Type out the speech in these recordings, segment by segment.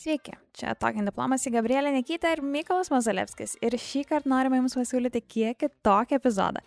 Sveiki, čia Tokin diplomas į Gabrielę Nekytę ir Mykolas Mazalevskis. Ir šį kartą norime Jums pasiūlyti kiek kitokį epizodą.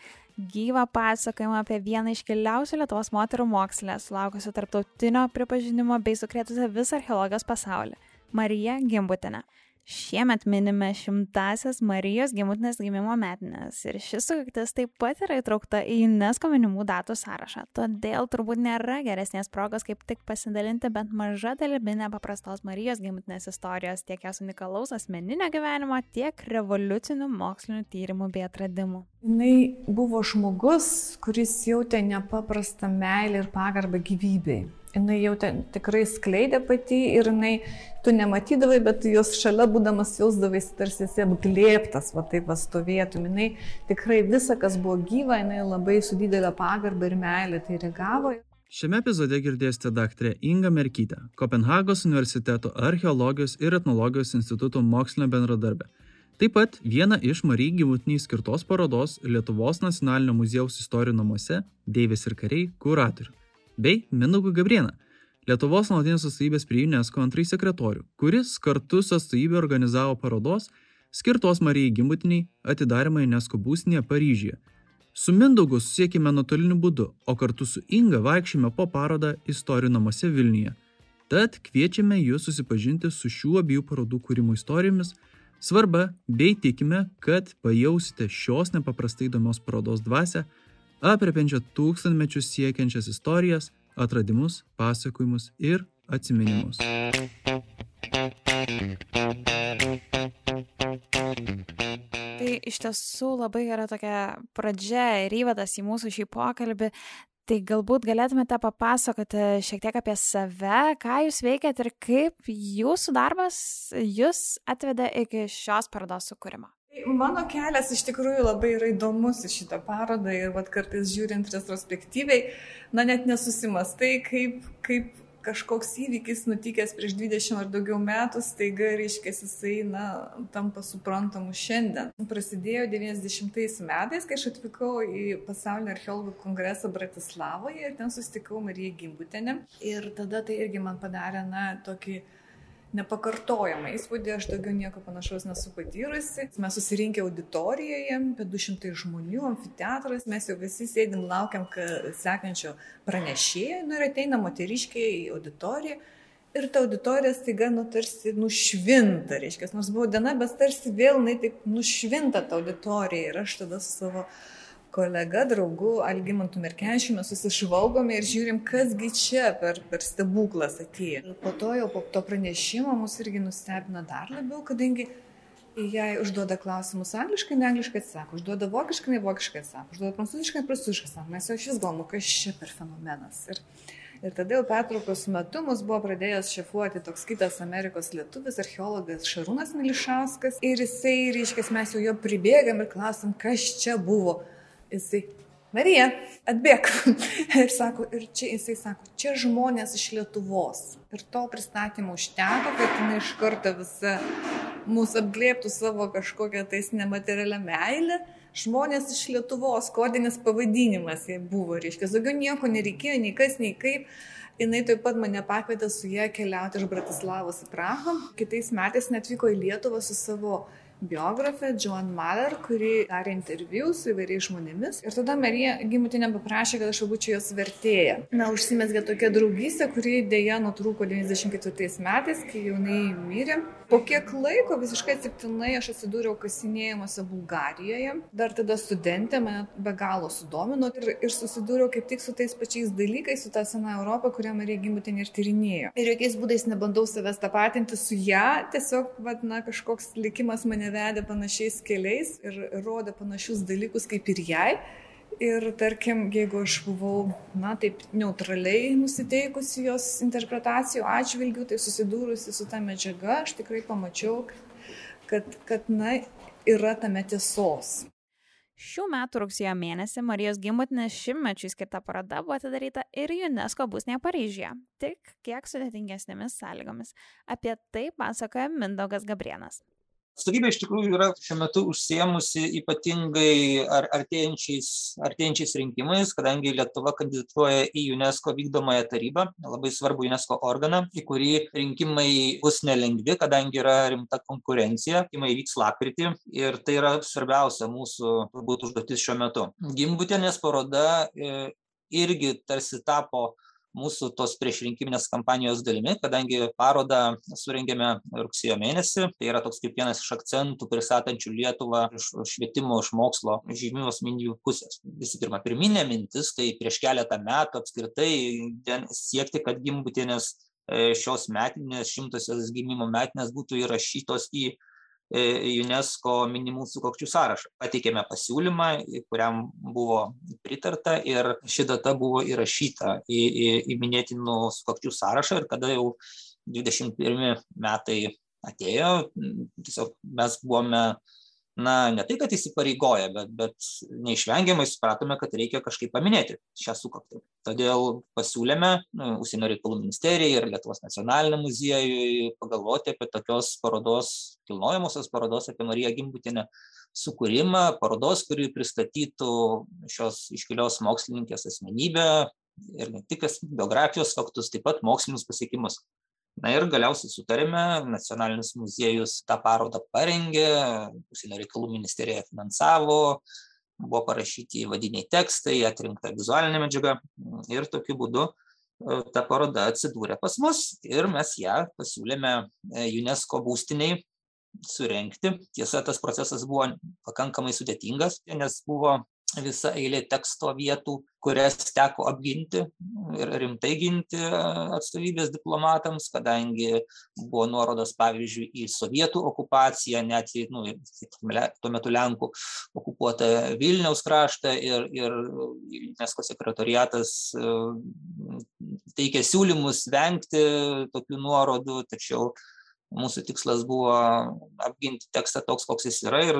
Gyvą pasakojimą apie vieną iškiliausių Lietuvos moterų mokslę, sulaukusią tarptautinio pripažinimo bei sukrėtusią visą archeologijos pasaulį - Mariją Gimbutinę. Šiemet minime šimtasias Marijos gimutinės gimimo metinės ir šis sukaktis taip pat yra įtraukta į UNESCO minimų datų sąrašą. Todėl turbūt nėra geresnės progos kaip tik pasidalinti bent maža dalimi nepaprastos Marijos gimutinės istorijos tiek jos unikalaus asmeninio gyvenimo, tiek revoliucinių mokslinių tyrimų bei atradimų. Jis buvo žmogus, kuris jautė nepaprastą meilę ir pagarbą gyvybei jinai jau ten tikrai skleidė pati ir jinai, tu nematydavai, bet jos šalia būdamas jausdavaisi tarsi esi apglėptas, va taip va stovėtum. Jinai tikrai visa, kas buvo gyva, jinai labai su didelė pagarba ir meilė tai reagavo. Šiame epizode girdėsite daktarę Inga Merkytę, Kopenhagos universiteto archeologijos ir etnologijos instituto mokslinio bendradarbę. Taip pat vieną iš Marijai Gimutiniai skirtos parodos Lietuvos nacionalinio muziejaus istorijų namuose Deivis ir kariai kuratorių bei Mindaugu Gabrieną, Lietuvos nuolatinės atstovybės prie UNESCO antrąjį sekretorių, kuris kartu su atstovybė organizavo parodos skirtos Marijai Gimbutiniai atidarimą UNESCO būstinėje Paryžiuje. Su Mindaugu susiekime nuotoliniu būdu, o kartu su Inga vaikščiame po parodą Istorijų namuose Vilniuje. Tad kviečiame jūs susipažinti su šių abiejų parodų kūrimo istorijomis, svarba bei tikime, kad pajausite šios nepaprastai įdomios parodos dvasę apriepiančią tūkstantmečius siekiančias istorijas, atradimus, pasakojimus ir atsiminimus. Tai iš tiesų labai yra tokia pradžia ir įvadas į mūsų šį pokalbį. Tai galbūt galėtumėte papasakoti šiek tiek apie save, ką jūs veikiat ir kaip jūsų darbas jūs atvedė iki šios parodos sukūrimo. Mano kelias iš tikrųjų labai yra įdomus į šitą parodą ir vat, kartais žiūrint retrospektyviai, na net nesusimastai, kaip, kaip kažkoks įvykis nutikęs prieš 20 ar daugiau metų, staiga reiškia jisai, na, tampa suprantamu šiandien. Prasidėjo 90 metais, kai aš atvykau į pasaulinį archeologų kongresą Bratislavoje ir ten susitikau Mariją Gimbutenę. Ir tada tai irgi man padarė, na, tokį nepakartojamą įspūdį, aš daugiau nieko panašaus nesu patyrusi. Mes susirinkę auditorijoje, apie 200 žmonių, amfiteatras, mes jau visi sėdim, laukiam sekančio pranešėjo, nu ir ateina moteriškiai į auditoriją. Ir ta auditorija staiga, nu, tarsi nušvinta, reiškia, nors buvo diena, bet tarsi vėl, jinai taip nušvinta ta auditorija. Ir aš tada su savo kolega, draugu Algimantu Merkenšiu mes susižvalgome ir žiūrim, kasgi čia per, per stebuklas atėjo. Ir po to jau po to pranešimo mus irgi nustebino dar labiau, kadangi jai užduoda klausimus angliškai, ne angliškai atsako, užduoda vokiškai, ne vokiškai atsako, užduoda prancūziškai, prancūziškai atsako. Mes jau šis galvom, kas čia per fenomenas. Ir, ir tada jau pertraukos metu mus buvo pradėjęs šefuoti toks kitas Amerikos lietuvis, archeologas Šarūnas Milišauskas. Ir jisai, reiškia, mes jau jo pribėgam ir klausim, kas čia buvo jisai, Marija, atbėg. ir sako, ir čia jisai sako, čia žmonės iš Lietuvos. Ir to pristatymo užteko, kad jinai iš karto visą mūsų apglėptų savo kažkokią tais nematerialią meilę. Žmonės iš Lietuvos, kodinis pavadinimas jai buvo, reiškia, daugiau nieko nereikėjo, nei kas, nei kaip. Jis taip pat mane pakvietė su ją keliauti iš Bratislavos į Prahą. Kitais metais netvyko į Lietuvą su savo biografė Joan Maler, kuri darė interviu su įvairiais žmonėmis. Ir tada Marija Gimutinė paprašė, kad aš būčiau jos vertėja. Na, užsimesgė tokia draugystė, kuri dėja nutrūko 94 metais, kai jaunai mirė. Po kiek laiko visiškai atsitiktinai aš atsidūriau kasinėjimuose Bulgarijoje. Dar tada studentė mane be galo sudomino ir, ir susidūriau kaip tik su tais pačiais dalykais, su ta sena Europa, kurią Marija Gimutinė ir tyrinėjo. Ir jokiais būdais nebandau savęs tapatinti su ją, tiesiog, vad, na, kažkoks likimas mane vedė panašiais keliais ir rodė panašius dalykus kaip ir jai. Ir tarkim, jeigu aš buvau, na, taip neutraliai nusiteikusi jos interpretacijų atžvilgių, tai susidūrusi su ta medžiaga, aš tikrai pamačiau, kad, kad na, yra tame tiesos. Šių metų rugsėjo mėnesį Marijos gimbutinės šimtmečiui skirta paroda buvo atidaryta ir UNESCO būsnėje Paryžiuje, tik kiek sudėtingesnėmis sąlygomis. Apie tai pasakoja Mindaugas Gabrienas. Atstovybė iš tikrųjų yra šiuo metu užsiėmusi ypatingai ar artėjančiais artėjančiais rinkimais kadangi lietuva kandidatuoja į unesco vykdomąją tarybą labai svarbų unesco organą į kurį rinkimai bus nelengvi kadangi yra rimta konkurencija rinkimai vyks lapkritį ir tai yra svarbiausia mūsų turbūt užduotis šiuo metu. Gimbutienės paroda e, irgi tarsi tapo mūsų tos priešrinkiminės kampanijos dalimi, kadangi parodą surengėme rugsėjo mėnesį. Tai yra toks kaip vienas iš akcentų pristatančių Lietuvą iš švietimo, iš mokslo žymių asmenybių pusės. Visų pirma, pirminė mintis, tai prieš keletą metų apskritai siekti, kad gimbutienės e, šios metinės, šimtosios gimimo metinės būtų įrašytos į UNESCO minimų sukakčių sąrašą. Pateikėme pasiūlymą, kuriam buvo pritarta ir ši data buvo įrašyta į, į, į minėtinų sukakčių sąrašą ir kada jau 21 metai atėjo, tiesiog mes buvome na ne tai kad įsipareigoję bet bet neišvengiamai supratome kad reikia kažkaip paminėti šią sukaktį. Todėl pasiūlėme nu, užsienio reikalų ministerijai ir lietuvos nacionaliniam muziejui pagalvoti apie tokios parodos kilnojamosios parodos apie mariją gimbutienę sukūrimą parodos kuri pristatytų šios iškilios mokslininkės asmenybę ir ne tik biografijos faktus taip pat mokslinius pasiekimus na ir galiausiai sutarėme nacionalinis muziejus tą parodą parengė užsienio reikalų ministerija finansavo buvo parašyti įvadiniai tekstai atrinkta vizualinė medžiaga ir tokiu būdu e, ta paroda atsidūrė pas mus ir mes ją pasiūlėme e, UNESCO būstiniai surengti. Tiesa, tas procesas buvo pakankamai sudėtingas, nes buvo visa eilė teksto vietų, kurias teko apginti ir rimtai ginti atstovybės diplomatams, kadangi buvo nuorodos, pavyzdžiui, į sovietų okupaciją, net į, nu, tuo metu Lenkų okupuotą Vilniaus kraštą ir, ir UNESCO sekretoriatas e, teikė siūlymus vengti tokių nuorodų, tačiau mūsų tikslas buvo apginti tekstą toks, koks jis yra ir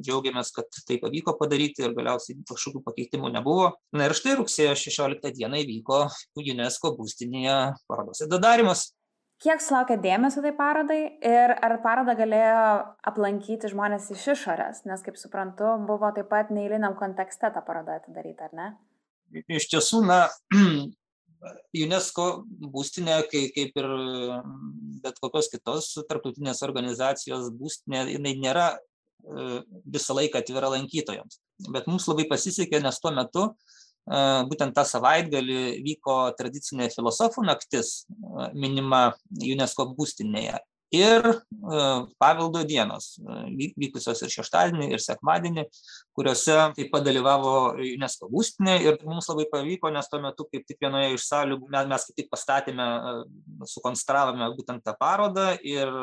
džiaugiamės, kad tai pavyko padaryti ir galiausiai kažkokių pakeitimų nebuvo. Na ir štai rugsėjo 16 dieną įvyko UNESCO būstinėje parodos atidarimas. Kiek sulaukė dėmesio tai parodai ir ar parodą galėjo aplankyti žmonės iš išorės, nes kaip suprantu, buvo taip pat neįliniam kontekste ta paroda atidaryta, ar ne? Iš tiesų, na, UNESCO būstinė, kai, kaip ir bet kokios kitos tarptautinės organizacijos būstinė, jinai nėra e, visą laiką atvira lankytojams. Bet mums labai pasisekė, nes tuo metu e, būtent tą savaitgalį vyko tradicinė filosofų naktis, e, minima UNESCO būstinėje ir e, paveldo dienos, e, vykusios ir šeštadienį, ir sekmadienį, kuriuose taip pat dalyvavo UNESCO būstinė ir mums labai pavyko, nes tuo metu kaip tik vienoje iš salių mes kaip tik pastatėme, e, sukonstravome būtent tą parodą ir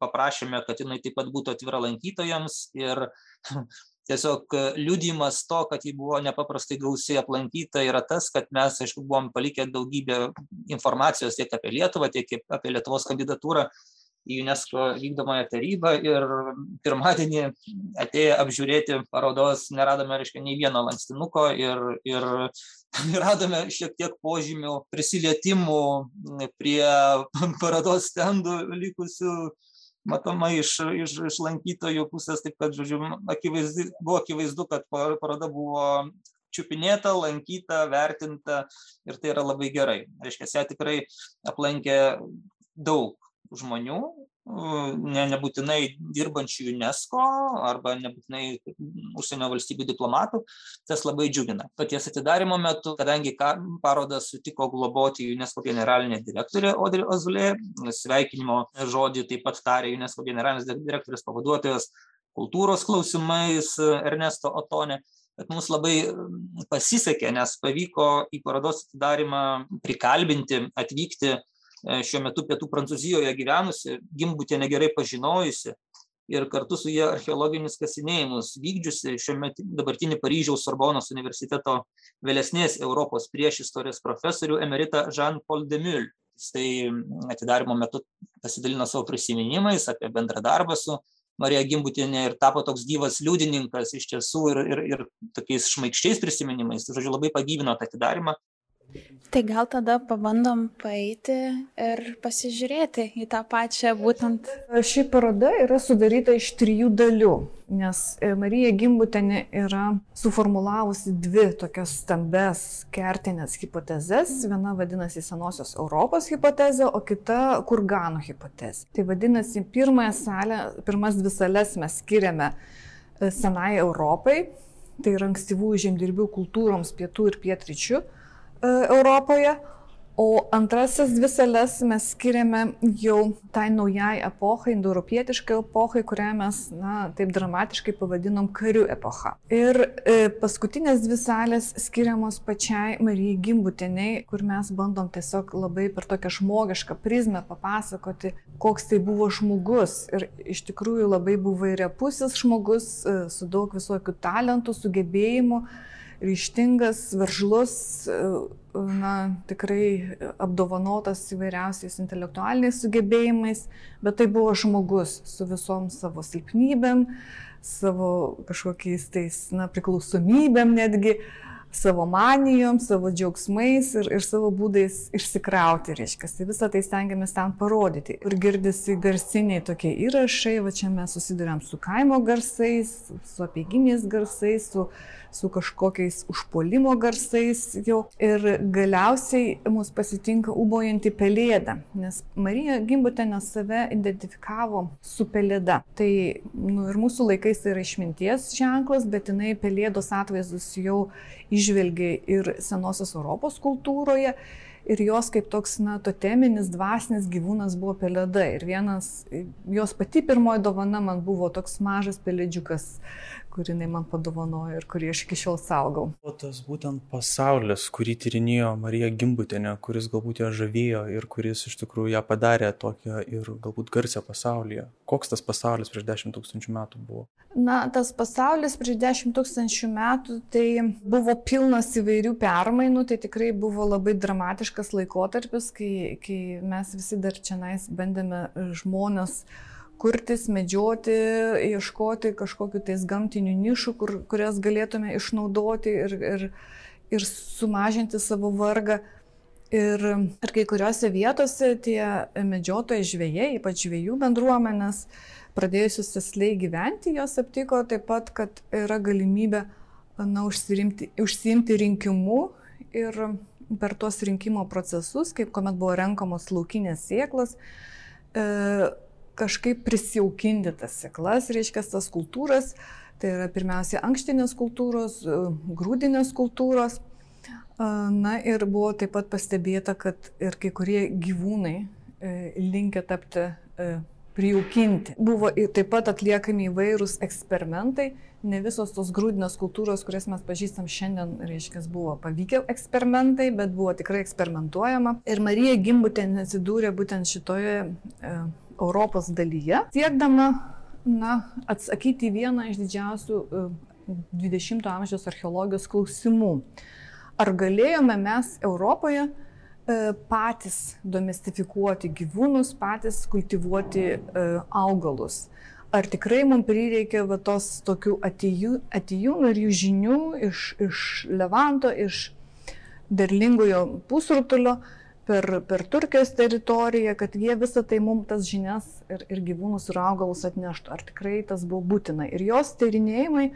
paprašėme, kad jinai taip pat būtų atvira lankytojams ir tiesiog liudijimas to, kad ji buvo nepaprastai gausiai aplankyta, yra tas, kad mes, aišku, buvom palikę daugybę informacijos tiek apie Lietuvą, tiek apie Lietuvos kandidatūrą į UNESCO vykdomąją tarybą ir pirmadienį atėję apžiūrėti parodos neradome, reiškia, nei vieno lankstinuko ir, ir radome šiek tiek požymių prisilietimų prie parodos stendų likusių matomai iš, iš, iš lankytojų pusės, taip kad, žodžiu, akivaizdu, buvo akivaizdu, kad paroda buvo čiupinėta, lankyta, vertinta ir tai yra labai gerai. Reiškia, ją tikrai aplankė daug žmonių, ne, nebūtinai dirbančių UNESCO arba nebūtinai užsienio valstybių diplomatų, tas labai džiugina. Paties atidarimo metu, kadangi parodą sutiko globoti UNESCO generalinė direktorė Odri Ozulė, sveikinimo žodį taip pat tarė UNESCO generalinis direktorius pavaduotojas kultūros klausimais Ernesto Otonė. Bet mums labai pasisekė, nes pavyko į parodos atidarimą prikalbinti, atvykti E, šiuo metu pietų Prancūzijoje gyvenusi, Gimbutienė gerai pažinojusi ir kartu su jie archeologinius kasinėjimus vykdžiusi šiuo metu dabartinį Paryžiaus Sorbonos universiteto vėlesnės Europos priešistorės profesorių emerita Jean-Paul Demul. Jisai atidarimo metu pasidalino savo prisiminimais apie bendrą darbą su Marija Gimbutienė ir tapo toks gyvas liudininkas iš tiesų ir, ir, ir tokiais šmaikščiais prisiminimais. Tai, žodžiu, labai pagyvino tą atidarimą Tai gal tada pabandom paeiti ir pasižiūrėti į tą pačią būtent. Ši paroda yra sudaryta iš trijų dalių, nes e, Marija Gimbutenė yra suformulavusi dvi tokias stambes kertinės hipotezes. Viena vadinasi Senosios Europos hipotezė, o kita Kurgano hipotezė. Tai vadinasi, pirmąją salę, pirmas dvi sales mes skiriame e, Senai Europai, tai yra ankstyvų žemdirbių kultūroms pietų ir pietryčių Europoje, o antrasis dvi sales mes skiriame jau tai naujai epochai, indoeuropietiškai epochai, kurią mes, na, taip dramatiškai pavadinom karių epocha. Ir e, paskutinės dvi salės skiriamos pačiai Marijai Gimbuteniai, kur mes bandom tiesiog labai per tokią žmogišką prizmę papasakoti, koks tai buvo žmogus. Ir iš tikrųjų labai buvo įrepusis žmogus e, su daug visokių talentų, sugebėjimų ryštingas, veržlus, na, tikrai apdovanotas įvairiausiais intelektualiniais sugebėjimais, bet tai buvo žmogus su visom savo silpnybėm, savo kažkokiais tais, na, priklausomybėm netgi, savo manijom, savo džiaugsmais ir, ir savo būdais išsikrauti, reiškia. Tai visą tai stengiamės ten parodyti. Ir girdisi garsiniai tokie įrašai, va čia mes susidurėm su kaimo garsais, su apieginiais garsais, su su kažkokiais užpolimo garsais jau. Ir galiausiai mus pasitinka ubojanti pelėda, nes Marija Gimbutenė save identifikavo su pelėda. Tai nu, ir mūsų laikais tai yra išminties ženklas, bet jinai pelėdos atvaizdus jau išvelgia ir senosios Europos kultūroje ir jos kaip toks, na, toteminis, dvasinis gyvūnas buvo pelėda. Ir vienas, jos pati pirmoji dovana man buvo toks mažas pelėdžiukas, kurį jinai man padovanojo ir kurį aš iki šiol saugau. O tas būtent pasaulis, kurį tyrinėjo Marija Gimbutinė, kuris galbūt ją žavėjo ir kuris iš tikrųjų ją padarė tokią ir galbūt garsią pasaulyje. Koks tas pasaulis prieš 10 tūkstančių metų buvo? Na, tas pasaulis prieš 10 tūkstančių metų tai buvo pilnas įvairių permainų, tai tikrai buvo labai dramatiškas laikotarpis, kai, kai mes visi dar čia nais bandėme žmonės uh, kurtis, medžioti, ieškoti kažkokiu tais gamtinių nišų, kur, kurias galėtume išnaudoti ir, ir, ir sumažinti savo vargą. Ir, ir kai kuriuose vietose tie medžiotojai žvėjai, ypač žvėjų bendruomenės, pradėjusius sesliai gyventi, jos aptiko taip pat, kad yra galimybė na, užsiimti rinkimu ir per tuos rinkimo procesus, kaip kuomet buvo renkamos laukinės sėklas, e, kažkaip prisijaukinti tas sėklas, reiškia tas kultūras. Tai yra pirmiausia ankštinės kultūros, e, grūdinės kultūros. Na ir buvo taip pat pastebėta, kad ir kai kurie gyvūnai e, linkia tapti e, prijaukinti. Buvo taip pat atliekami įvairūs eksperimentai. Ne visos tos grūdinės kultūros, kurias mes pažįstam šiandien, reiškia, buvo pavykę eksperimentai, bet buvo tikrai eksperimentuojama. Ir Marija Gimbutė atsidūrė būtent šitoje e, Europos dalyje, siekdama na, atsakyti vieną iš didžiausių 20-ojo e, amžiaus archeologijos klausimų. Ar galėjome mes Europoje e, patys domestifikuoti gyvūnus, patys kultivuoti e, augalus? Ar tikrai mums prireikė va, tos tokių atijūnų ir jų žinių iš, iš Levanto, iš derlingojo pusrutulio, per, per Turkijos teritoriją, kad jie visą tai mums tas žinias ir, ir gyvūnus ir augalus atneštų. Ar tikrai tas buvo būtina. Ir jos tyrinėjimai e,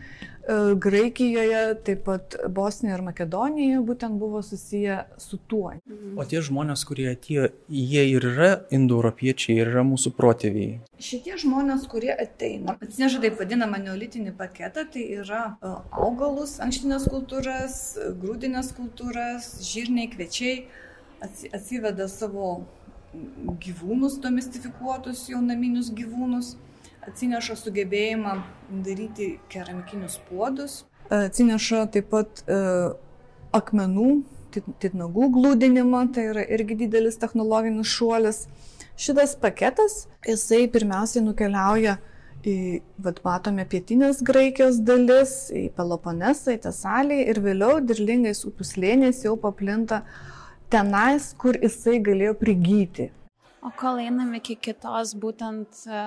Graikijoje, taip pat Bosnijoje ir Makedonijoje būtent buvo susiję su tuo. O tie žmonės, kurie atėjo, jie ir yra indoeuropiečiai, ir yra mūsų protėviai. Šitie žmonės, kurie ateina, atsineša taip vadinamą neolitinį paketą, tai yra e, augalus, ankštinės kultūras, grūdinės kultūras, žirniai, kviečiai atsiveda savo gyvūnus domestifikuotus, jau naminius gyvūnus, atsineša sugebėjimą daryti keramikinius puodus, atsineša taip pat e, akmenų, titnagų glūdinimą, tai yra irgi didelis technologinis šuolis. Šitas paketas, jisai pirmiausiai nukeliauja į, vad matome, pietinės Graikijos dalis, į Peloponesą, į Tesalį ir vėliau dirlingais upių slėniais jau paplinta uh, tenais, kur jisai galėjo prigyti. O kol einam iki kitos būtent e,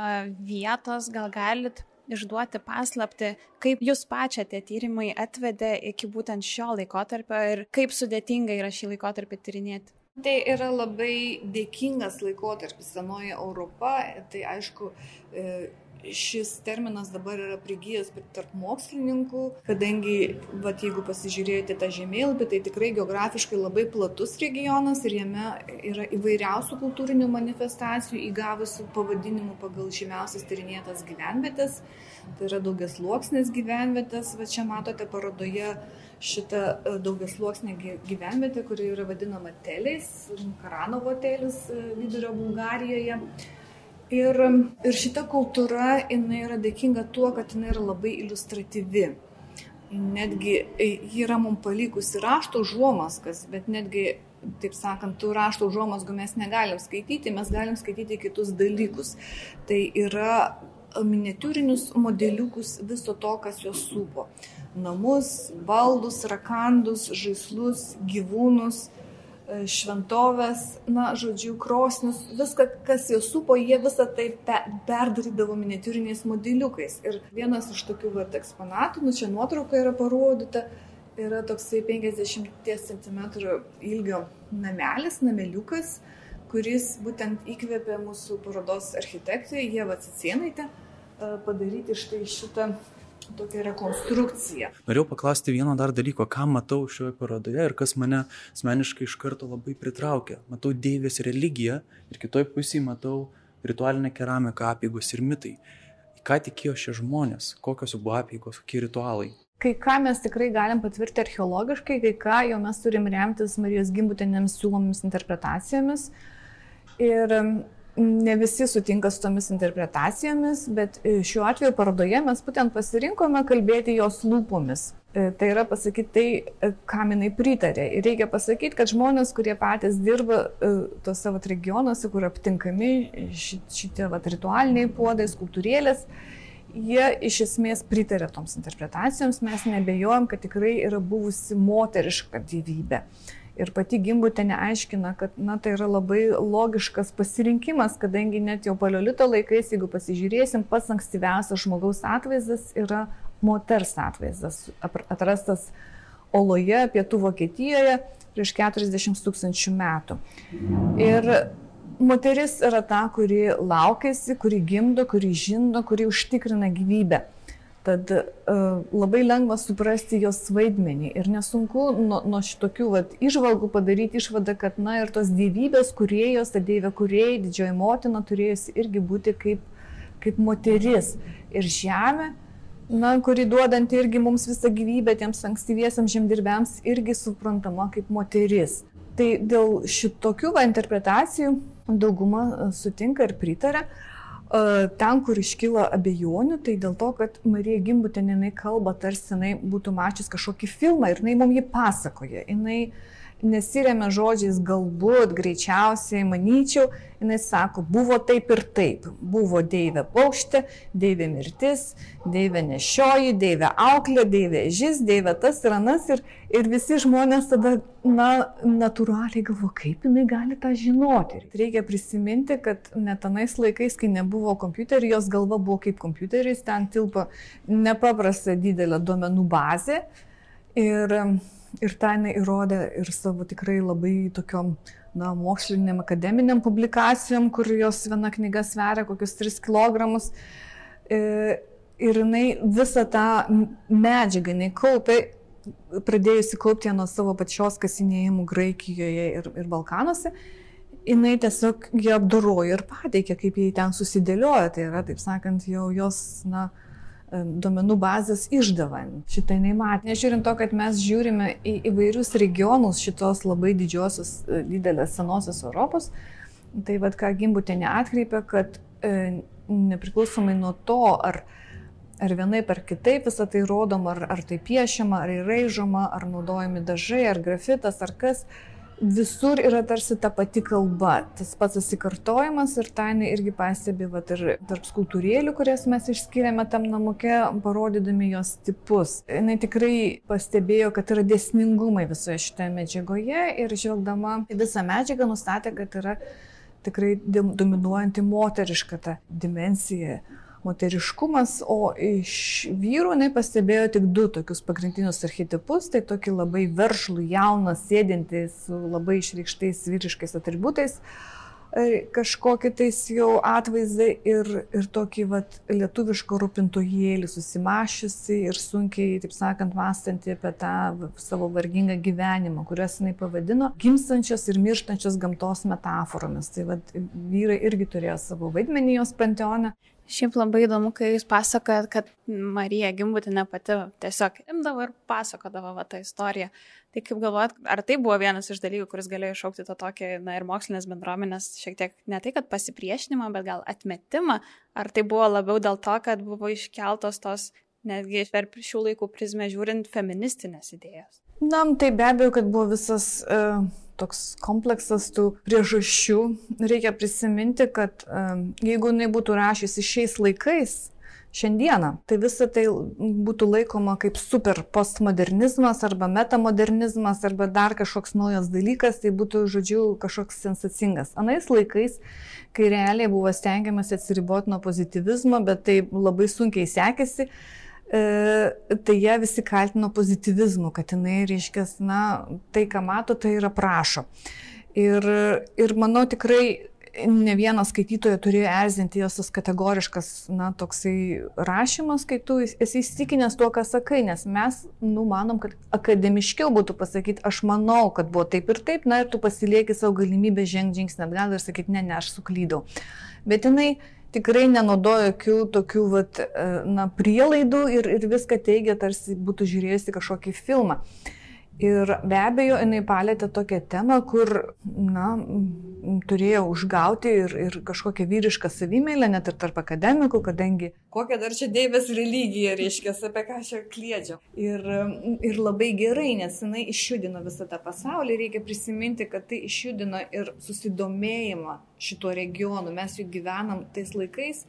vietos, gal galit išduoti paslapti, kaip jūs pačią tie tyrimai atvedė iki būtent šio laikotarpio ir kaip sudėtinga yra šį laikotarpį tyrinėti. Tai yra labai dėkingas laikotarpis senoji Europa, tai aišku, e, šis terminas dabar yra prigijęs tarp mokslininkų, kadangi, vat, jeigu pasižiūrėjote tą žemėlapį, tai tikrai geografiškai labai platus regionas ir jame yra įvairiausių kultūrinių manifestacijų įgavusių pavadinimų pagal žymiausias tyrinėtas gyvenvietės. Tai yra daugias luoksnės gyvenvietės, va čia matote parodoje šitą e, daugias luoksnę gyvenvietę, kuri yra vadinama Teliais, Karanovo Telis e, vidurio Bulgarijoje. Ir, ir šita kultūra, jinai yra dėkinga tuo, kad jinai yra labai iliustratyvi. Netgi e, ji yra mums palikusi rašto užuomaskas, bet netgi, taip sakant, tų rašto užuomasgų mes negalim skaityti, mes galim skaityti kitus dalykus. Tai yra miniatūrinius modeliukus viso to, kas juos supo. Namus, baldus, rakandus, žaislus, gyvūnus, E, šventovės, na, žodžiu, krosnius, viską, kas juos supo, jie visą tai pe perdarydavo miniatūriniais modeliukais. Ir vienas iš tokių vat, eksponatų, nu čia nuotrauka yra parodyta, yra toksai 50 cm ilgio namelis, nameliukas, kuris būtent įkvėpė mūsų parodos architektai, Jie Vatsicienaitė, e, padaryti štai šitą tokia rekonstrukcija. Norėjau paklausti vieno dar dalyko, ką matau šioje parodoje ir kas mane asmeniškai iš karto labai pritraukia. Matau Deivės religiją ir kitoj pusėje matau ritualinę keramiką, apygos ir mitai. Į ką tikėjo šie žmonės, kokios buvo apygos, kokie ritualai. Kai ką mes tikrai galim patvirtinti archeologiškai, kai ką jau mes turim remtis Marijos Gimbutinėms siūlomis interpretacijomis. Ir ne visi sutinka su tomis interpretacijomis, bet e, šiuo atveju parodoje mes būtent pasirinkome kalbėti jos lūpomis. E, tai yra pasakyti tai, e, kam jinai pritarė. Ir reikia pasakyti, kad žmonės, kurie patys dirba tose vat, regionuose, kur aptinkami šitie vat, ritualiniai puodai, skultūrėlės, jie iš esmės pritarė toms interpretacijoms, mes nebejojom, kad tikrai yra buvusi moteriška gyvybė. Ir pati Gimbutė neaiškina, kad na, tai yra labai logiškas pasirinkimas, kadangi net jau paleolito laikais, jeigu pasižiūrėsim, pats ankstyviausias žmogaus atvaizdas yra moters atvaizdas, atrastas Oloje, pietų Vokietijoje prieš 40 tūkstančių metų. Ir moteris yra ta, kuri laukiasi, kuri gimdo, kuri žindo, kuri užtikrina gyvybę. Tad uh, labai lengva suprasti jos vaidmenį ir nesunku nuo, nuo šitokių vat, išvalgų padaryti išvadą, kad, na, ir tos gyvybės kuriejos, ta dievė kuriejai, didžioji motina turėjusi irgi būti kaip, kaip moteris. Ir žemė, na, kuri duodanti irgi mums visą gyvybę tiems ankstyviesiams žemdirbiams, irgi suprantama kaip moteris. Tai dėl šitokių va, interpretacijų dauguma sutinka ir pritarė. Ten, kur iškyla abejonių, tai dėl to, kad Marija Gimbutinė, kalba, tarsi jinai būtų mačius kažkokį filmą ir jinai mums jį pasakoja. Jinai uh, nesiremia žodžiais galbūt, greičiausiai, manyčiau, jinai sako, buvo taip ir taip. Buvo deivė paukštė, deivė mirtis, deivė nešioji, deivė auklė, deivė žis, deivė tas ir anas ir, ir visi žmonės tada, na, natūraliai galvo, kaip jinai gali tą žinoti. Reikia prisiminti, kad net anais laikais, kai nebuvo kompiuterių, jos galva buvo kaip kompiuteris, ten tilpo nepaprastai didelė duomenų bazė. Ir ir tą jinai įrodė ir savo tikrai labai tokiom, na, moksliniam, akademiniam publikacijom, kur jos viena knyga sveria kokius 3 kg. E, ir jinai visą tą medžiagą, jinai kaupė, pradėjusi kaupti nuo savo pačios kasinėjimų Graikijoje ir, ir Balkanuose, jinai tiesiog ją apdorojo ir pateikė, kaip jie ten susidėliojo. Tai yra, taip sakant, jau jos, na, duomenų bazės išdava. Šitą jinai matė. Nežiūrint to, kad mes žiūrime į įvairius regionus šitos labai didžiosios, e, didelės senosios Europos, tai vad ką Gimbutė neatkreipia, kad e, nepriklausomai nuo to, ar, ar vienaip ar kitaip visą tai rodoma, ar, ar tai piešiama, ar įraižoma, ar naudojami dažai, ar grafitas, ar kas, visur yra tarsi ta pati kalba, tas pats atsikartojimas ir Tainai irgi pastebi, va, ir tarp skultūrėlių, kurias mes išskiriame tam namuke, parodydami jos tipus. Jis tikrai pastebėjo, kad yra dėsningumai visoje šitoje medžiagoje ir žvelgdama visą medžiagą nustatė, kad yra tikrai dominuojanti moteriška ta dimensija moteriškumas, o iš vyrų jinai pastebėjo tik du tokius pagrindinius archetipus, tai tokį labai veršlų, jauną, sėdintį su labai išreikštais vyriškais atributais E, kažkokį tais jau atvaizdą ir, ir tokį vat, lietuvišką rūpintojėlį susimašiusi ir sunkiai, taip sakant, mąstanti apie tą savo vargingą gyvenimą, kuriuos jinai pavadino gimstančios ir mirštančios gamtos metaforomis. Tai vat, vyrai irgi turėjo savo vaidmenį jos panteone. Šiaip labai įdomu, kai jūs pasakojat, kad Marija Gimbutinė pati tiesiog imdavo ir pasakodavo va, tą istoriją. Tai kaip galvojat, ar tai buvo vienas iš dalykų, kuris galėjo iššaukti tą tokį, na ir mokslinės bendruomenės šiek tiek ne tai, kad pasipriešinimą, bet gal atmetimą, ar tai buvo labiau dėl to, kad buvo iškeltos tos netgi per šių laikų prizmę žiūrint feministinės idėjos? Na, tai be abejo, kad buvo visas uh, toks kompleksas tų priežasčių. Reikia prisiminti, kad jeigu jinai būtų rašysi šiais laikais, šiandieną, tai visa tai būtų laikoma kaip super postmodernizmas arba metamodernizmas arba dar kažkoks naujas dalykas, tai būtų, žodžiu, kažkoks sensacingas. Anais laikais, kai realiai buvo stengiamas atsiriboti nuo pozitivizmo, bet tai labai sunkiai sekėsi, E, tai jie visi kaltino pozitivizmu, kad jinai, reiškia, na, tai, ką mato, tai yra prašo. Ir, ir manau tikrai ne vieną skaitytoją turėjo erzinti jos tas kategoriškas, na, toksai rašymas, kai tu esi įstikinęs tuo, ką sakai, nes mes, nu, manom, kad akademiškiau būtų pasakyti, aš manau, kad buvo taip ir taip, na, ir tu pasilieki savo galimybę žengti žingsnį atgal ir sakyti, ne, ne, aš suklydau. Bet jinai tikrai nenaudojo jokių tokių vat, e, na, prielaidų ir, ir viską teigia, tarsi būtų žiūrėjusi kažkokį filmą. Ir be abejo, jinai palėtė tokią temą, kur, na, turėjo užgauti ir, ir kažkokią vyrišką savimėlę, net ir tarp akademikų, kadangi... Kokia dar čia Deivės religija, reiškia, apie ką čia kliedžia. Ir, ir labai gerai, nes jinai išjudino visą tą pasaulį, reikia prisiminti, kad tai išjudino ir susidomėjimą šituo regionu. Mes juk gyvenam tais laikais,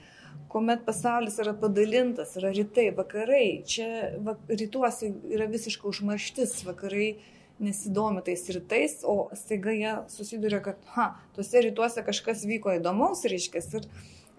kuomet pasaulis yra padalintas, yra rytai, vakarai, čia va, rytuose yra visiška užmarštis, vakarai nesidomi tais rytais, o staiga jie susiduria, kad, ha, tuose rytuose kažkas vyko įdomaus, reiškia, ir,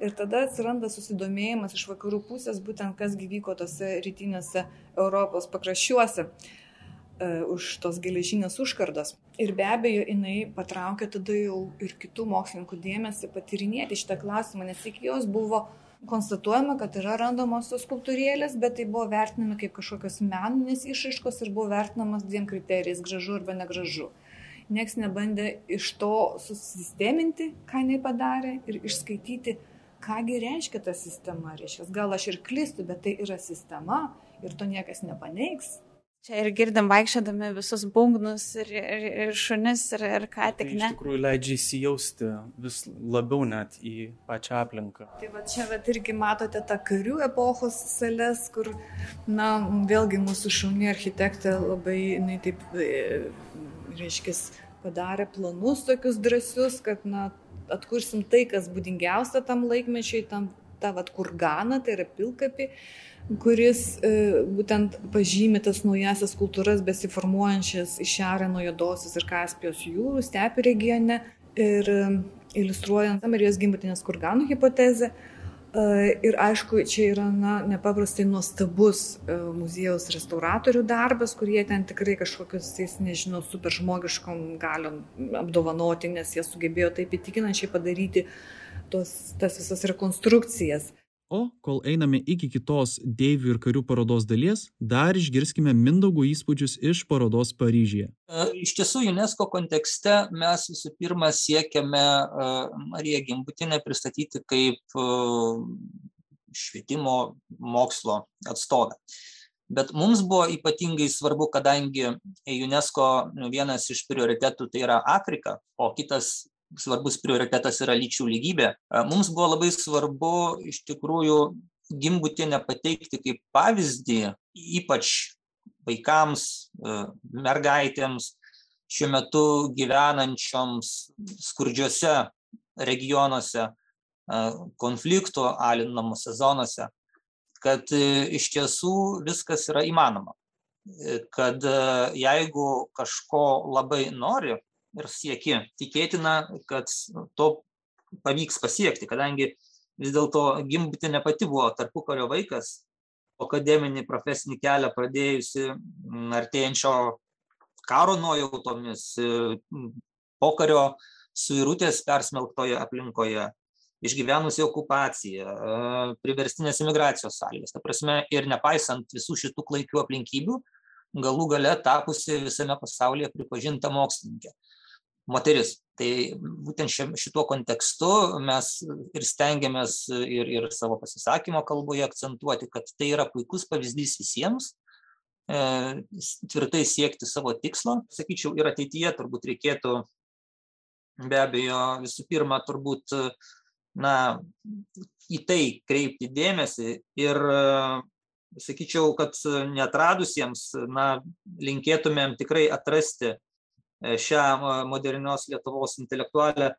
ir tada atsiranda susidomėjimas iš vakarų pusės, būtent kas gyvyko tose rytinėse Europos pakraščiuose e, už tos geležinės užkardos. Ir be abejo, jinai patraukė tada jau ir kitų mokslininkų dėmesį patyrinėti šitą klausimą, nes iki jos buvo konstatuojama, kad yra randamos tos skulptūrėlės, bet tai buvo vertinami kaip kažkokios meninės išaiškos ir buvo vertinamas dviem kriterijais - gražu arba negražu. Niekas nebandė iš to susisteminti, ką jinai padarė ir išskaityti, kągi reiškia ta sistema. Reiškia, gal aš ir klistu, bet tai yra sistema ir to niekas nepaneigs. Čia ir girdim vaikščiodami visus bungnus ir, ir, ir šunis ir, ir ką tik tai ne. Iš tikrųjų leidžia įsijausti vis labiau net į pačią aplinką. Tai va čia va irgi matote tą karių epochos sales, kur, na, vėlgi mūsų šauni architektė labai, jinai taip, e, reiškia, padarė planus tokius drąsius, kad, na, atkursim tai, kas būdingiausia tam laikmečiai, tam, tą, va, kurganą, tai yra pilkapi kuris e, būtent pažymi tas naujasias kultūras besiformuojančias iš nuo Jodosios ir Kaspijos jūrų, stepių regione ir e, iliustruojant Marijos gimbutinės kurganų hipotezę. E, ir aišku, čia yra na, nepaprastai nuostabus muziejaus restauratorių darbas, kurie ten tikrai kažkokius, nežinau, superžmogiškom galiom apdovanoti, nes jie sugebėjo taip įtikinančiai padaryti tos, tas visas rekonstrukcijas. O kol einame iki kitos deivių ir karių parodos dalies, dar išgirskime Mindaugo įspūdžius iš parodos Paryžyje. E, iš tiesų, UNESCO kontekste mes visų pirma siekiame e, Mariją Gimbutinę pristatyti kaip e, švietimo mokslo atstovę. Bet mums buvo ypatingai svarbu, kadangi UNESCO vienas iš prioritetų tai yra Afrika, o kitas svarbus prioritetas yra lyčių lygybė. Mums buvo labai svarbu iš tikrųjų gimbutienę pateikti kaip pavyzdį, ypač vaikams, mergaitėms, šiuo metu gyvenančioms skurdžiose regionuose, konfliktų alinamose zonose, kad iš tiesų viskas yra įmanoma. Kad jeigu kažko labai nori, ir sieki. Tikėtina, kad to pavyks pasiekti, kadangi vis dėlto Gimbutė pati buvo tarpukario vaikas, akademinį profesinį kelią pradėjusi artėjančio karo nuojautomis, pokario suirutės persmelktoje aplinkoje, išgyvenusi okupaciją, priverstinės imigracijos sąlygas. Ta prasme, ir nepaisant visų šitų klaikių aplinkybių, galų gale tapusi visame pasaulyje pripažinta mokslininkė. Moteris. Tai būtent šituo kontekstu mes ir stengiamės ir, ir savo pasisakymo kalboje akcentuoti, kad tai yra puikus pavyzdys visiems, e, tvirtai siekti savo tikslo. Sakyčiau, ir ateityje turbūt reikėtų be abejo visų pirma turbūt na, į tai kreipti dėmesį ir sakyčiau, kad netradusiems, na, linkėtumėm tikrai atrasti šią modernios Lietuvos intelektualę,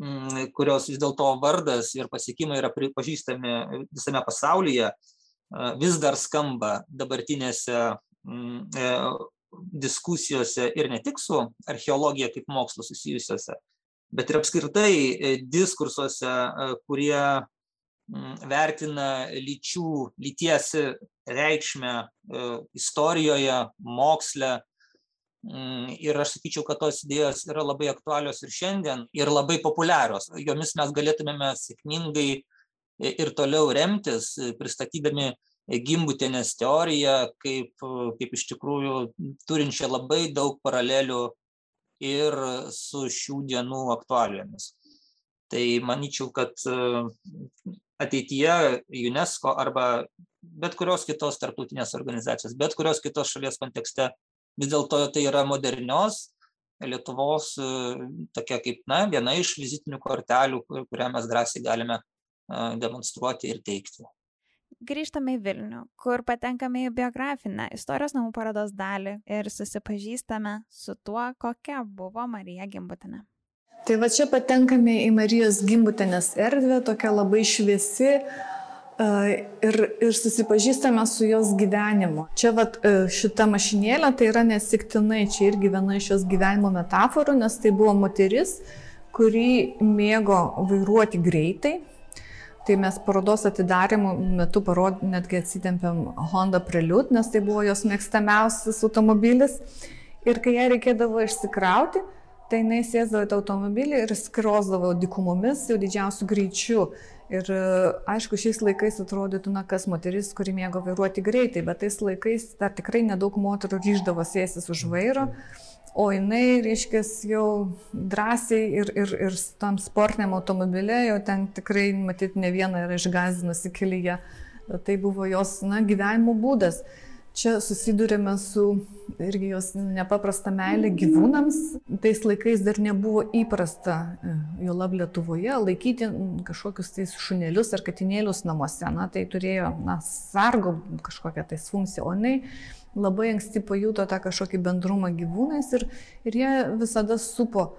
mm, kurios vis dėlto vardas ir pasiekimai yra pripažįstami visame pasaulyje, e, vis dar skamba dabartinėse mm, e, diskusijose ir ne tik su archeologija kaip mokslo susijusiuose, bet ir apskritai diskursuose, kurie Mm, vertina lyčių, lyties reikšmę e, istorijoje, moksle. Mm, ir aš sakyčiau, kad tos idėjos yra labai aktualios ir šiandien, ir labai populiarios. Jomis mes galėtumėme sėkmingai ir toliau remtis, pristatydami gimbutėnės teoriją kaip, kaip iš tikrųjų turinčią labai daug paralelių ir su šių dienų aktualijomis. Tai manyčiau, kad ateityje UNESCO arba bet kurios kitos tarptautinės organizacijos, bet kurios kitos šalies kontekste, vis dėlto tai yra modernios Lietuvos tokia kaip, na, viena iš vizitinių kortelių, kurią mes drąsiai galime demonstruoti ir teikti. Grįžtame į Vilnių, kur patenkame į biografinę istorijos namų parodos dalį ir susipažįstame su tuo, kokia buvo Marija Gimbutinė. Tai va čia patenkame į Marijos gimbutenės erdvę, tokia labai šviesi ir, ir susipažįstame su jos gyvenimu. Čia va šita mašinėlė tai yra nesiktinai, čia irgi viena iš jos gyvenimo metaforų, nes tai buvo moteris, kuri mėgo vairuoti greitai. Tai mes parodos atidarimo metu parod, netgi atsidėmėm Honda Prelude, nes tai buvo jos mėgstamiausias automobilis. Ir kai ją reikėdavo išsikrauti, tai jinai sėsdavo į automobilį ir skrosdavo dikumomis jau didžiausiu greičiu. Ir aišku, šiais laikais atrodytų, na, kas moteris, kuri mėgo vairuoti greitai, bet tais laikais dar tikrai nedaug moterų ryždavo sėstis už vairo, o jinai, reiškia, jau drąsiai ir, ir, ir tam sportiniam automobilė jau ten tikrai, matyt, ne vieną yra išgazinusi kelyje. Tai buvo jos, na, gyvenimo būdas. Čia susidurėme su irgi jos nepaprasta meilė gyvūnams. Tais laikais dar nebuvo įprasta, e, jo lab Lietuvoje, laikyti kažkokius tais šunelius ar katinėlius namuose. Na, tai turėjo, na, sargo kažkokią tais funkciją, o jinai labai anksti pajuto tą kažkokį bendrumą gyvūnais ir, ir jie visada supo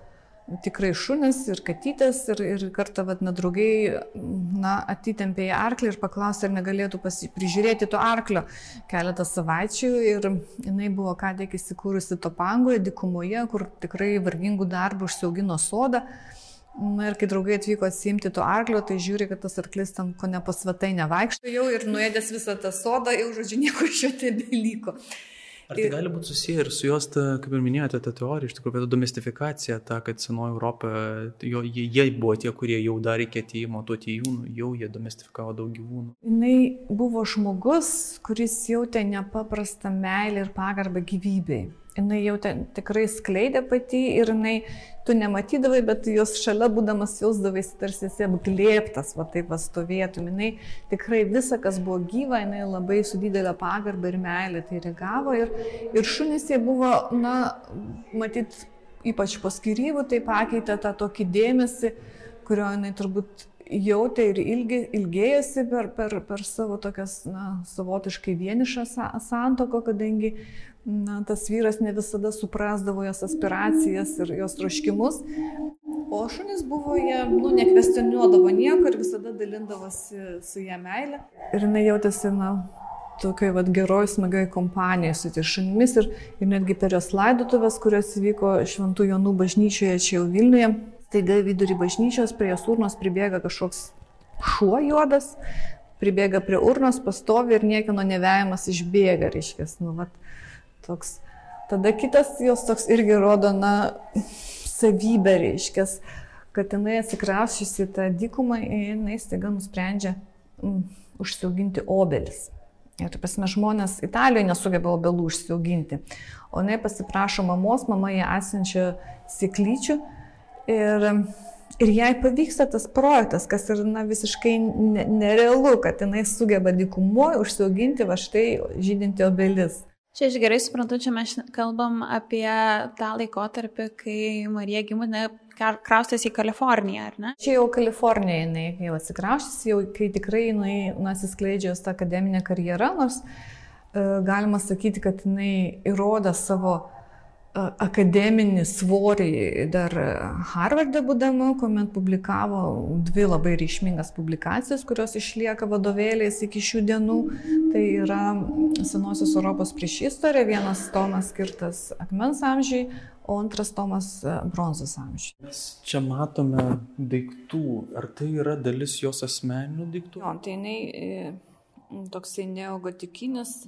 tikrai šunis ir katytės ir, ir kartą vad nedraugai na, atitempė į arklį ir paklausė, ar negalėtų pasi, prižiūrėti to arklio keletą savaičių ir jinai buvo ką tik įsikūrusi Topangoje, dikumoje, kur tikrai vargingų darbų užsiaugino sodą. Na ir kai draugai atvyko atsimti to arklio, tai žiūri, kad tas arklis tam ko nepasvatai nevaikšto jau ir nuėdęs visą tą sodą, jau žodžiu nieko iš jo tebeliko. Ar tai gali būti susiję ir su jos, ta, kaip ir minėjote, ta teorija, iš tikrųjų, domestifikacija, ta, kad senoji Europa, jo, jie, jie buvo tie, kurie jau darė ketėjimo to tijūnų, jau jie domestifikavo daug gyvūnų. Jis buvo žmogus, kuris jautė nepaprastą meilę ir pagarbą gyvybei jinai jau ten tikrai skleidė pati ir jinai, tu nematydavai, bet jos šalia būdamas jausdavaisi tarsi esi apglėptas, va taip va stovėtum. Jinai tikrai visą, kas buvo gyva, jinai labai su didelė pagarba ir meilė tai reagavo ir, ir šunys jie buvo, na, matyt, ypač po skirybų, tai pakeitė tą tokį dėmesį, kurio jinai turbūt jautė ir ilgi, ilgėjosi per, per, per savo tokias, na, savotiškai vienišą santoko, kadangi na, tas vyras ne visada suprasdavo jos aspiracijas ir jos troškimus. O šunys buvo, jie, nu, nekvestionuodavo nieko ir visada dalindavosi su ją meilė. Ir jinai jautėsi, na, tokiai vad geroj, smagioj kompanijoje su tais šunimis ir, ir netgi per jos laidotuvės, kurios įvyko Šventų Jonų bažnyčioje čia jau Vilniuje, taiga vidurį bažnyčios prie jos urnos pribėga kažkoks šuo juodas, pribėga prie urnos, pastovi ir niekino nevejamas išbėga, reiškia, nu, vat, toks. Tada kitas jos toks irgi rodo, na, savybę, reiškia, kad jinai atsikrašysi tą dykumą ir jinai staiga nusprendžia mm, užsiauginti obelis. Ir, taip pasime, žmonės Italijoje nesugeba obelų užsiauginti. O jinai pasiprašo mamos, mama ją atsinčia sėklyčių ir, ir jai pavyksta tas projektas, kas yra na, visiškai nerealu, kad jinai sugeba dykumoje užsiauginti va štai žydinti obelis. Čia aš gerai suprantu, čia mes kalbam apie tą laikotarpį, kai Marija Gimunė kraustėsi į Kaliforniją, ar ne? Čia jau Kalifornija, jinai jau atsikraustys, jau kai tikrai jinai nasiskleidžia jos tą akademinę karjerą, nors uh, galima sakyti, kad jinai įrodo savo akademinį svorį dar Harvardė būdama, kuomet publikavo dvi labai reikšmingas publikacijas, kurios išlieka vadovėliais iki šių dienų. Tai yra Senosios Europos prieš istoriją, vienas tomas skirtas akmens amžiai, o antras tomas bronzos amžiai. Mes čia matome daiktų. Ar tai yra dalis jos asmeninių daiktų? Jo, tai jinai e, toksai neogotikinis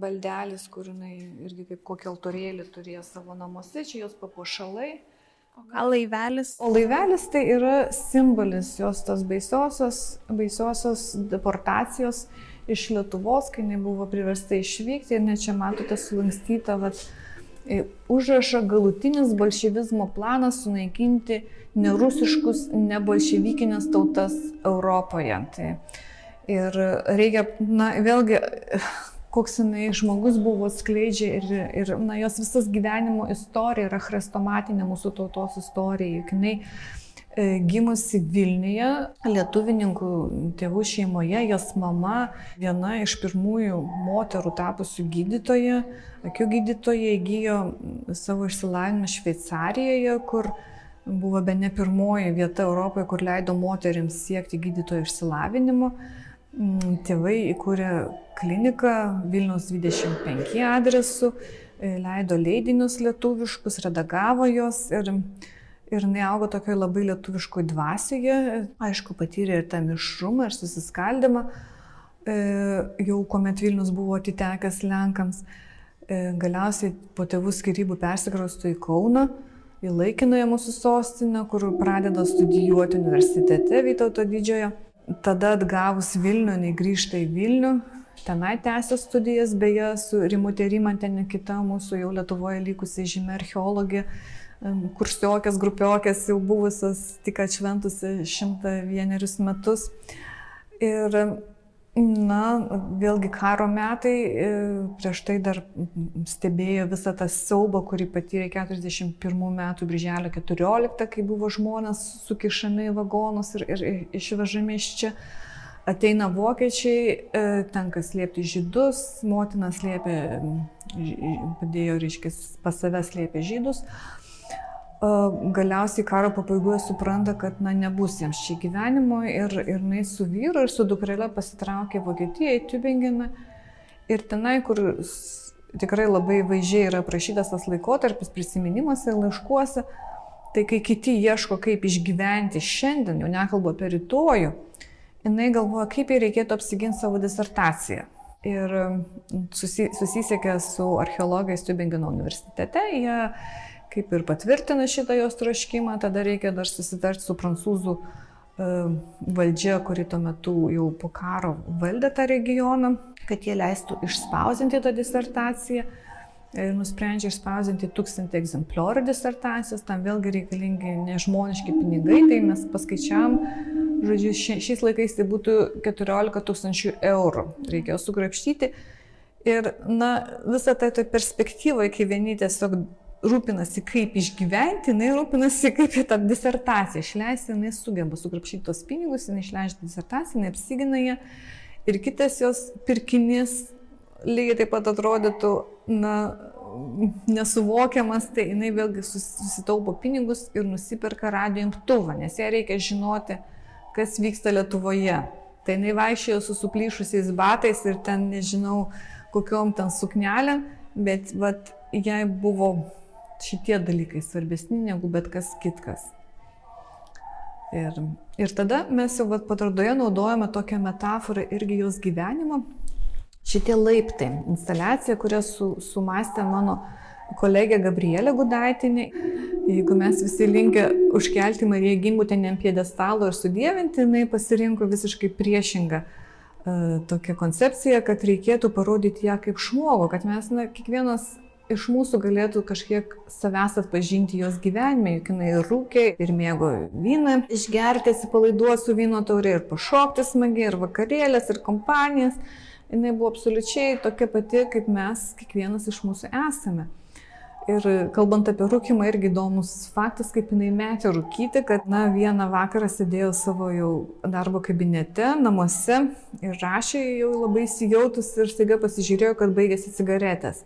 baldelis, kur jinai irgi kaip kokį altorėlį turėjo savo namuose, čia jos papuošalai. O gal laivelis? O laivelis tai yra simbolis jos tos baisiosios, baisiosios deportacijos iš Lietuvos, kai jinai buvo priversta išvykti ir net čia matote sulankstytą vat, e, užrašą galutinis bolševizmo planas sunaikinti nerusiškus, nebolševikinės tautas Europoje. Tai, ir reikia, na, vėlgi, koks jinai žmogus buvo skleidžia ir, ir na, jos visas gyvenimo istorija yra chrestomatinė mūsų tautos istorija. Juk jinai e, gimusi Vilniuje, lietuvininkų tėvų šeimoje, jos mama viena iš pirmųjų moterų tapusių gydytoje, akių gydytoje įgyjo savo išsilavinimą Šveicarijoje, kur buvo be ne pirmoji vieta Europoje, kur leido moteriams siekti gydytojo išsilavinimo. Mm, tėvai įkūrė kliniką Vilnius 25 adresu, e, leido leidinius lietuviškus, redagavo juos ir, ir jinai augo tokioje labai lietuviškoje dvasioje, aišku, patyrė ir tą mišrumą, ir susiskaldimą, e, jau kuomet Vilnius buvo atitekęs Lenkams. E, galiausiai po tėvų skirybų persikraustų į Kauną, į laikinąją mūsų sostinę, kur pradeda studijuoti universitete Vytauto didžiojo. Tada atgavus Vilnių, jinai grįžta į Vilnių, tenai tęsia studijas, beje, su Rimutė Rimantenė, kita mūsų jau Lietuvoje likusi žymė archeologė, kursiokės, grupiokės jau buvusios, tik atšventusi šimtą vienerius metus. Ir Na, vėlgi karo metai, e, prieš tai dar stebėjo visą tą siaubą, kurį patyrė 41 metų birželio 14, kai buvo žmonės sukišami į vagonus ir, ir išvežami iš čia. Ateina vokiečiai, e, tenka slėpti žydus, motina slėpė, padėjo, reiškia, pas save slėpė žydus galiausiai karo pabaigoje supranta, kad na, nebus jiems čia gyvenimo ir, ir jinai su vyru ir su dukrelė pasitraukė Vokietiją į Tübingeną ir tenai, kur tikrai labai vaizdžiai yra aprašytas tas laikotarpis prisiminimuose ir laiškuose, tai kai kiti ieško, kaip išgyventi šiandien, jau nekalbu apie rytojų, jinai galvoja, kaip jai reikėtų apsiginti savo disertaciją. Ir susi, susisiekė su archeologais Tübingeno universitete, jie kaip ir patvirtina šitą jos troškimą, tada reikia dar susitarti su prancūzų e, valdžia, kuri tuo metu jau po karo valdė tą regioną, kad jie leistų išspausinti tą disertaciją. Ir nusprendžia išspausinti tūkstantį egzempliorių disertacijos, tam vėlgi reikalingi nežmoniški pinigai, tai mes paskaičiam, žodžiu, šiais laikais tai būtų 14 tūkstančių eurų, reikėjo sugrapštyti. Ir, na, visą tai perspektyvą, kai vieni tiesiog rūpinasi, kaip išgyventi, jinai rūpinasi, kaip tą disertaciją išleisti, jinai sugeba sugrapšyti tos pinigus, jinai išleidžia disertaciją, jinai apsigina ją. Ir kitas jos pirkinys lygiai taip pat atrodytų, na, nesuvokiamas, tai jinai vėlgi susitaupo pinigus ir nusipirka radio imtuvą, nes jai reikia žinoti, kas vyksta Lietuvoje. Tai jinai vaikščiojo su suplyšusiais batais ir ten nežinau, kokiom ten suknelėm, bet vat, jai buvo šitie dalykai svarbesni negu bet kas kitkas. Ir, ir tada mes jau vat, patardoje naudojame tokią metaforą irgi jos gyvenimo. Šitie laiptai, instaliacija, kurią su, sumastė mano kolegė Gabrielė Gudaitinė. Jeigu mes visi linkę užkelti Mariją Gimbutenį ant piedestalo ir sudėvinti, jinai pasirinko visiškai priešingą uh, tokią koncepciją, kad reikėtų parodyti ją kaip žmogų, kad mes, na, kiekvienas iš mūsų galėtų kažkiek savęs atpažinti jos gyvenime, juk jinai ir rūkė, ir mėgo vyną, išgerti, atsipalaiduoti su vyno taurė, ir pašokti smagiai, ir vakarėlės, ir kompanijas. Jis buvo absoliučiai tokia pati, kaip mes, kiekvienas iš mūsų esame. Ir kalbant apie rūkimą, irgi įdomus faktas, kaip jinai metė rūkyti, kad, na, vieną vakarą sėdėjo savo jau darbo kabinete, namuose ir rašė jau labai įsijautus ir staiga pasižiūrėjo, kad baigėsi cigaretės.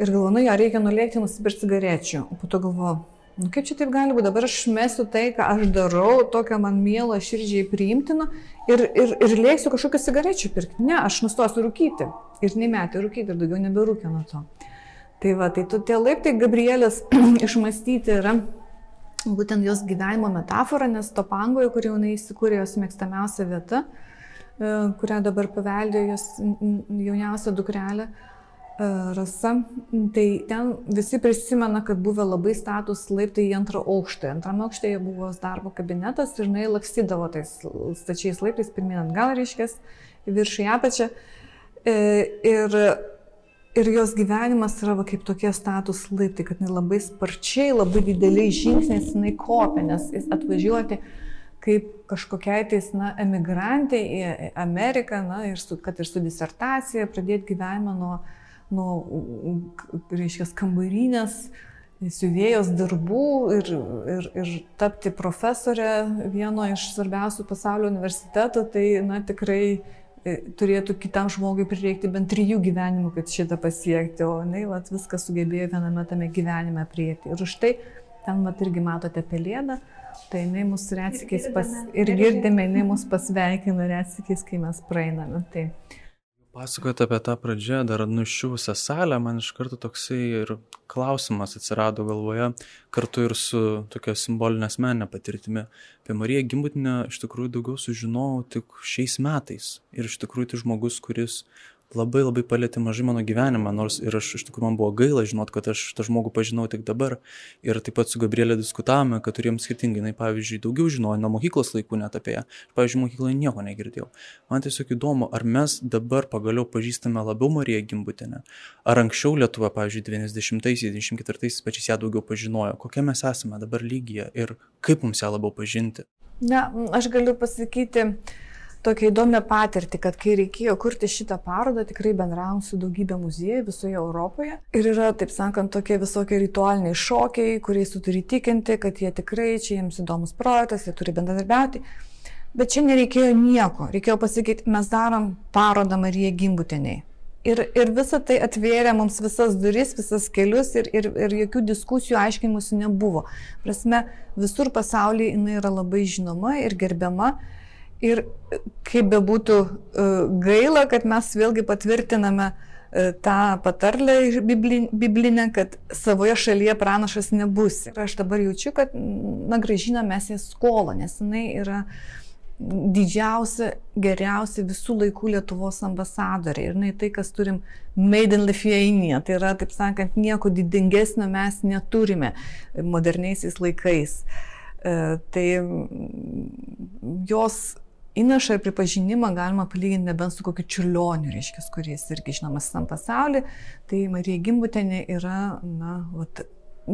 Ir galvoju, nu, ją reikia nulėkti nusipirkti cigarečių. O po to galvoju, nu kaip čia taip gali būti, dabar aš mesiu tai, ką aš darau, tokią man mielą širdžiai priimtiną ir, ir, ir lėksiu kažkokią cigarečių pirkti. Ne, aš nustosiu rūkyti. Ir nemetė rūkyti ir daugiau neberūkė nuo to. Tai va, tai tu tie laiptai Gabrielės išmastyti yra būtent jos gyvenimo metafora, nes Topangoje, kur jau jinai įsikūrė jos mėgstamiausia vieta, e, kurią dabar paveldėjo jos jauniausia dukrelė e, Rasa, tai ten visi prisimena, kad buvo labai status laiptai į antrą aukštą. Antrame aukšte buvo darbo kabinetas ir jinai lakstydavo tais stačiais laiptais, pirmin atgal reiškės, viršų į apačią. E, ir Ir jos gyvenimas yra va, kaip tokie status laiptai, kad jinai labai sparčiai, labai dideliais žingsniais jinai kopia, nes jis atvažiuoti kaip kažkokiai tais, na, emigrantė į Ameriką, na, ir su, kad ir su disertacija, pradėti gyvenimą nuo, nuo reiškia, kambarinės, siuvėjos darbų ir, ir, ir tapti profesorė vieno iš svarbiausių pasaulio universitetų, tai, na, tikrai E, turėtų kitam žmogui prireikti bent trijų gyvenimų, kad šitą pasiekti, o jinai vat, viską sugebėjo viename tame gyvenime priekti. Ir už tai, ten vat irgi matote pelėdą, tai jinai mūsų retsikiais pas, ir girdime, jinai mūsų pasveikina retsikiais, kai mes praeiname. Tai, Pasakojot apie tą pradžią, dar nuščiuvusią salę, man iš karto toksai ir klausimas atsirado galvoje, kartu ir su tokia simbolinė asmeninė patirtimi. Apie Mariją Gimbutinę iš tikrųjų daugiau sužinojau tik šiais metais. Ir iš tikrųjų tai žmogus, kuris labai labai palėtė mažai mano gyvenimą, nors ir aš iš tikrųjų man buvo gaila žinot, kad aš tą žmogų pažinau tik dabar. Ir taip pat su Gabrielė diskutavome, kad turėjom skirtingai, jinai pavyzdžiui, daugiau žinojo nuo mokyklos laikų net apie ją. Pavyzdžiui, mokykloje nieko negirdėjau. Man tiesiog įdomu, ar mes dabar pagaliau pažįstame labiau Mariją Gimbutinę, ar anksčiau Lietuva, pavyzdžiui, 90-aisiais, 94-aisiais pačiais ją daugiau pažinojo, kokia mes esame dabar lygyje ir kaip mums ją labiau pažinti. Na, aš galiu pasakyti, tokią įdomią patirtį, kad kai reikėjo kurti šitą parodą, tikrai bendravom su daugybė muziejų visoje Europoje. Ir yra, taip sakant, tokie visokie ritualiniai šokiai, kuriais tu turi tikinti, kad jie tikrai čia jiems įdomus projektas, jie turi bendradarbiauti. Bet čia nereikėjo nieko. Reikėjo pasakyti, mes darom parodą Marija Gimbuteniai. Ir, ir visa tai atvėrė mums visas duris, visas kelius ir, ir, ir jokių diskusijų aiškinimusi nebuvo. Prasme, visur pasaulyje jinai yra labai žinoma ir gerbiama. Ir kaip bebūtų e, gaila, kad mes vėlgi patvirtiname e, tą patarlę biblinę, kad savoje šalyje pranašas nebus. Ir aš dabar jaučiu, kad, na, gražina mes ją skolą, nes jinai yra didžiausia, geriausia visų laikų Lietuvos ambasadorė. Ir jinai tai, kas turim Made in Lithuania, tai yra, taip sakant, nieko didingesnio mes neturime moderniaisiais laikais. E, tai jos įnašą ir pripažinimą galima palyginti nebent su kokiu čiulioniu, reiškia, kuris irgi žinomas visam pasauliu. Tai Marija Gimbutenė yra, na, vat,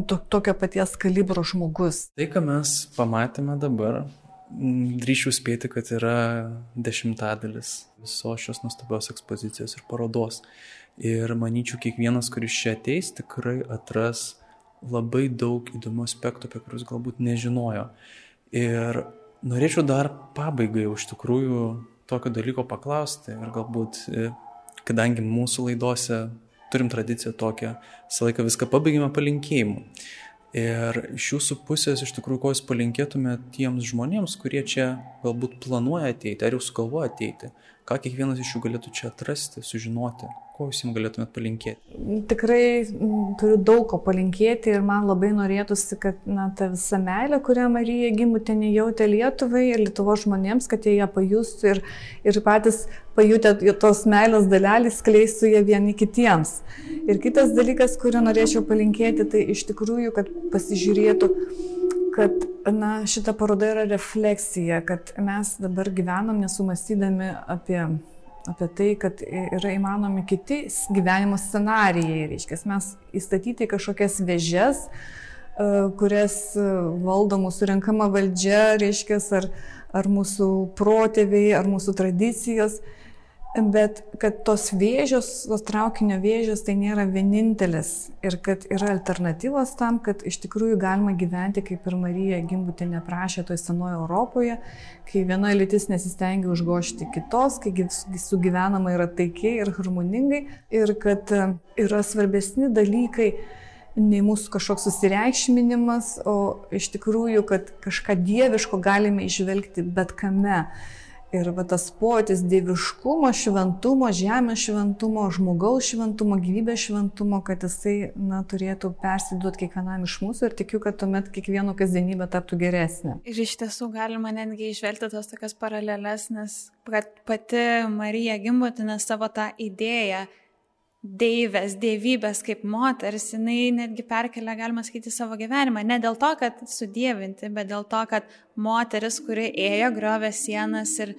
to, tokio paties kalibro žmogus. Tai, ką mes pamatėme dabar, drįšiu spėti, kad yra dešimtadalis visos šios nuostabios ekspozicijos ir parodos. Ir manyčiau, kiekvienas, kuris čia ateis, tikrai atras labai daug įdomių aspektų, apie kuriuos galbūt nežinojo. Ir Norėčiau dar pabaigai iš tikrųjų tokio dalyko paklausti ir galbūt, e, kadangi mūsų laidose turim tradiciją tokią, visą laiką viską pabaigime palinkėjimu. Ir iš jūsų pusės iš tikrųjų, ko jūs palinkėtumėte tiems žmonėms, kurie čia galbūt planuoja ateiti, ar jūs sugalvoja ateiti, ką kiekvienas iš jų galėtų čia atrasti, sužinoti, ko jūs jums galėtumėt palinkėti? Tikrai turiu daug ko palinkėti ir man labai norėtųsi, kad na, ta visa meilė, kurią Marija Gimutinė jautė Lietuvai ir Lietuvo žmonėms, kad jie ją pajustų ir, ir patys pajutę tos meilės dalelį skleistų ją vieni kitiems. Ir kitas dalykas, kurį norėčiau palinkėti, tai iš tikrųjų, kad pasižiūrėtų kad na, šita paroda yra refleksija, kad mes dabar gyvenam nesumastydami apie, apie tai, kad yra įmanomi kiti gyvenimo scenarijai. Reiškia, mes įstatyti kažkokias vežes, e, kurias valdo mūsų renkama valdžia, reiškia, ar, ar mūsų protėviai, ar mūsų tradicijos. Bet kad tos vėžios, tos traukinio vėžios tai nėra vienintelis ir kad yra alternatyvos tam, kad iš tikrųjų galima gyventi, kaip ir Marija Gimbutinė prašė toje senoje Europoje, kai viena lytis nesistengia užgošti kitos, kai sugyvenama yra taikiai ir harmoningai ir kad e, yra svarbesni dalykai nei mūsų kažkoks susireikšminimas, o iš tikrųjų, kad kažką dieviško galime išvelgti bet kame. Ir va tas potis dieviškumo, šventumo, žemės šventumo, žmogaus šventumo, gyvybės šventumo, kad jisai na, turėtų persiduoti kiekvienam iš mūsų ir tikiu, kad tuomet kiekvieno kasdienybė taptų geresnė. Ir iš tiesų galima netgi išvelgti tos tokias paralelės, nes pati Marija Gimbutinė savo tą idėją deivės, dievybės kaip moteris, jinai netgi perkelia, galima sakyti, savo gyvenimą. Ne dėl to, kad sudėvinti, bet dėl to, kad moteris, kuri ėjo, griovė sienas ir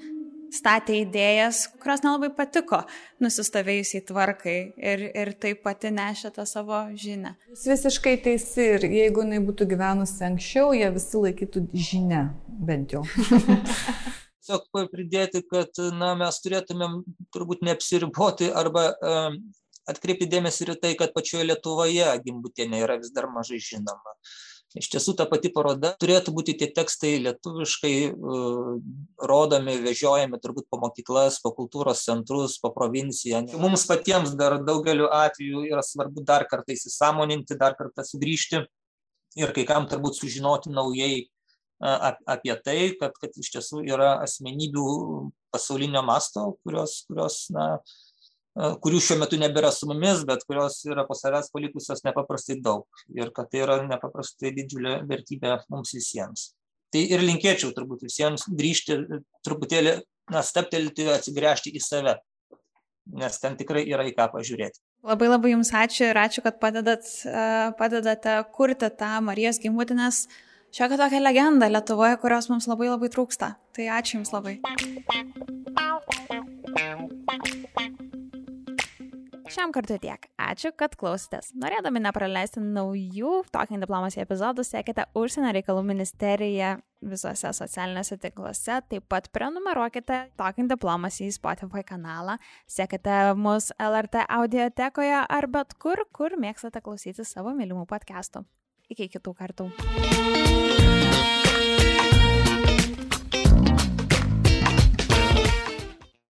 statė idėjas, kurios nelabai patiko nusistovėjusiai tvarkai ir, ir taip pati nešė tą savo žinę. Jūs visiškai teisi ir jeigu jinai būtų gyvenusi anksčiau, jie visi laikytų žinę, bent jau. Tiesiog pridėti, kad na, mes turėtumėm turbūt neapsiriboti arba um, atkreipti dėmesį ir tai, kad pačioje Lietuvoje gimbutienė yra vis dar mažai žinoma. Iš tiesų, ta pati paroda turėtų būti tie tekstai lietuviškai uh, rodomi, vežiojami turbūt po mokyklas, po kultūros centrus, po provinciją. Mums patiems dar daugeliu atveju yra svarbu dar kartą įsisamoninti, dar kartą sugrįžti ir kai kam turbūt sužinoti naujai uh, apie tai, kad, kad iš tiesų yra asmenybių pasaulinio masto, kurios, kurios na, uh, kurių šiuo metu nebėra su mumis, bet kurios yra po savęs palikusios nepaprastai daug ir kad tai yra nepaprastai didžiulė vertybė mums visiems. Tai ir linkėčiau turbūt visiems grįžti truputėlį, na, steptelti, atsigręžti į save, nes ten tikrai yra į ką pažiūrėti. Labai labai Jums ačiū ir ačiū, kad padedat, padedate kurti tą Marijos gimutinės šiokią tokią legendą Lietuvoje, kurios mums labai labai trūksta. Tai ačiū Jums labai. Šiam kartu tiek. Ačiū, kad klausėtės. Norėdami nepraleisti naujų Talking Diplomacy epizodų, sekite Užsienio reikalų ministeriją visose socialiniuose tinkluose. Taip pat prenumeruokite Talking Diplomacy Spotify kanalą, sekite mus LRT audiotekoje ar bet kur, kur mėgstate klausyti savo mylimų podcastų. Iki kitų kartų.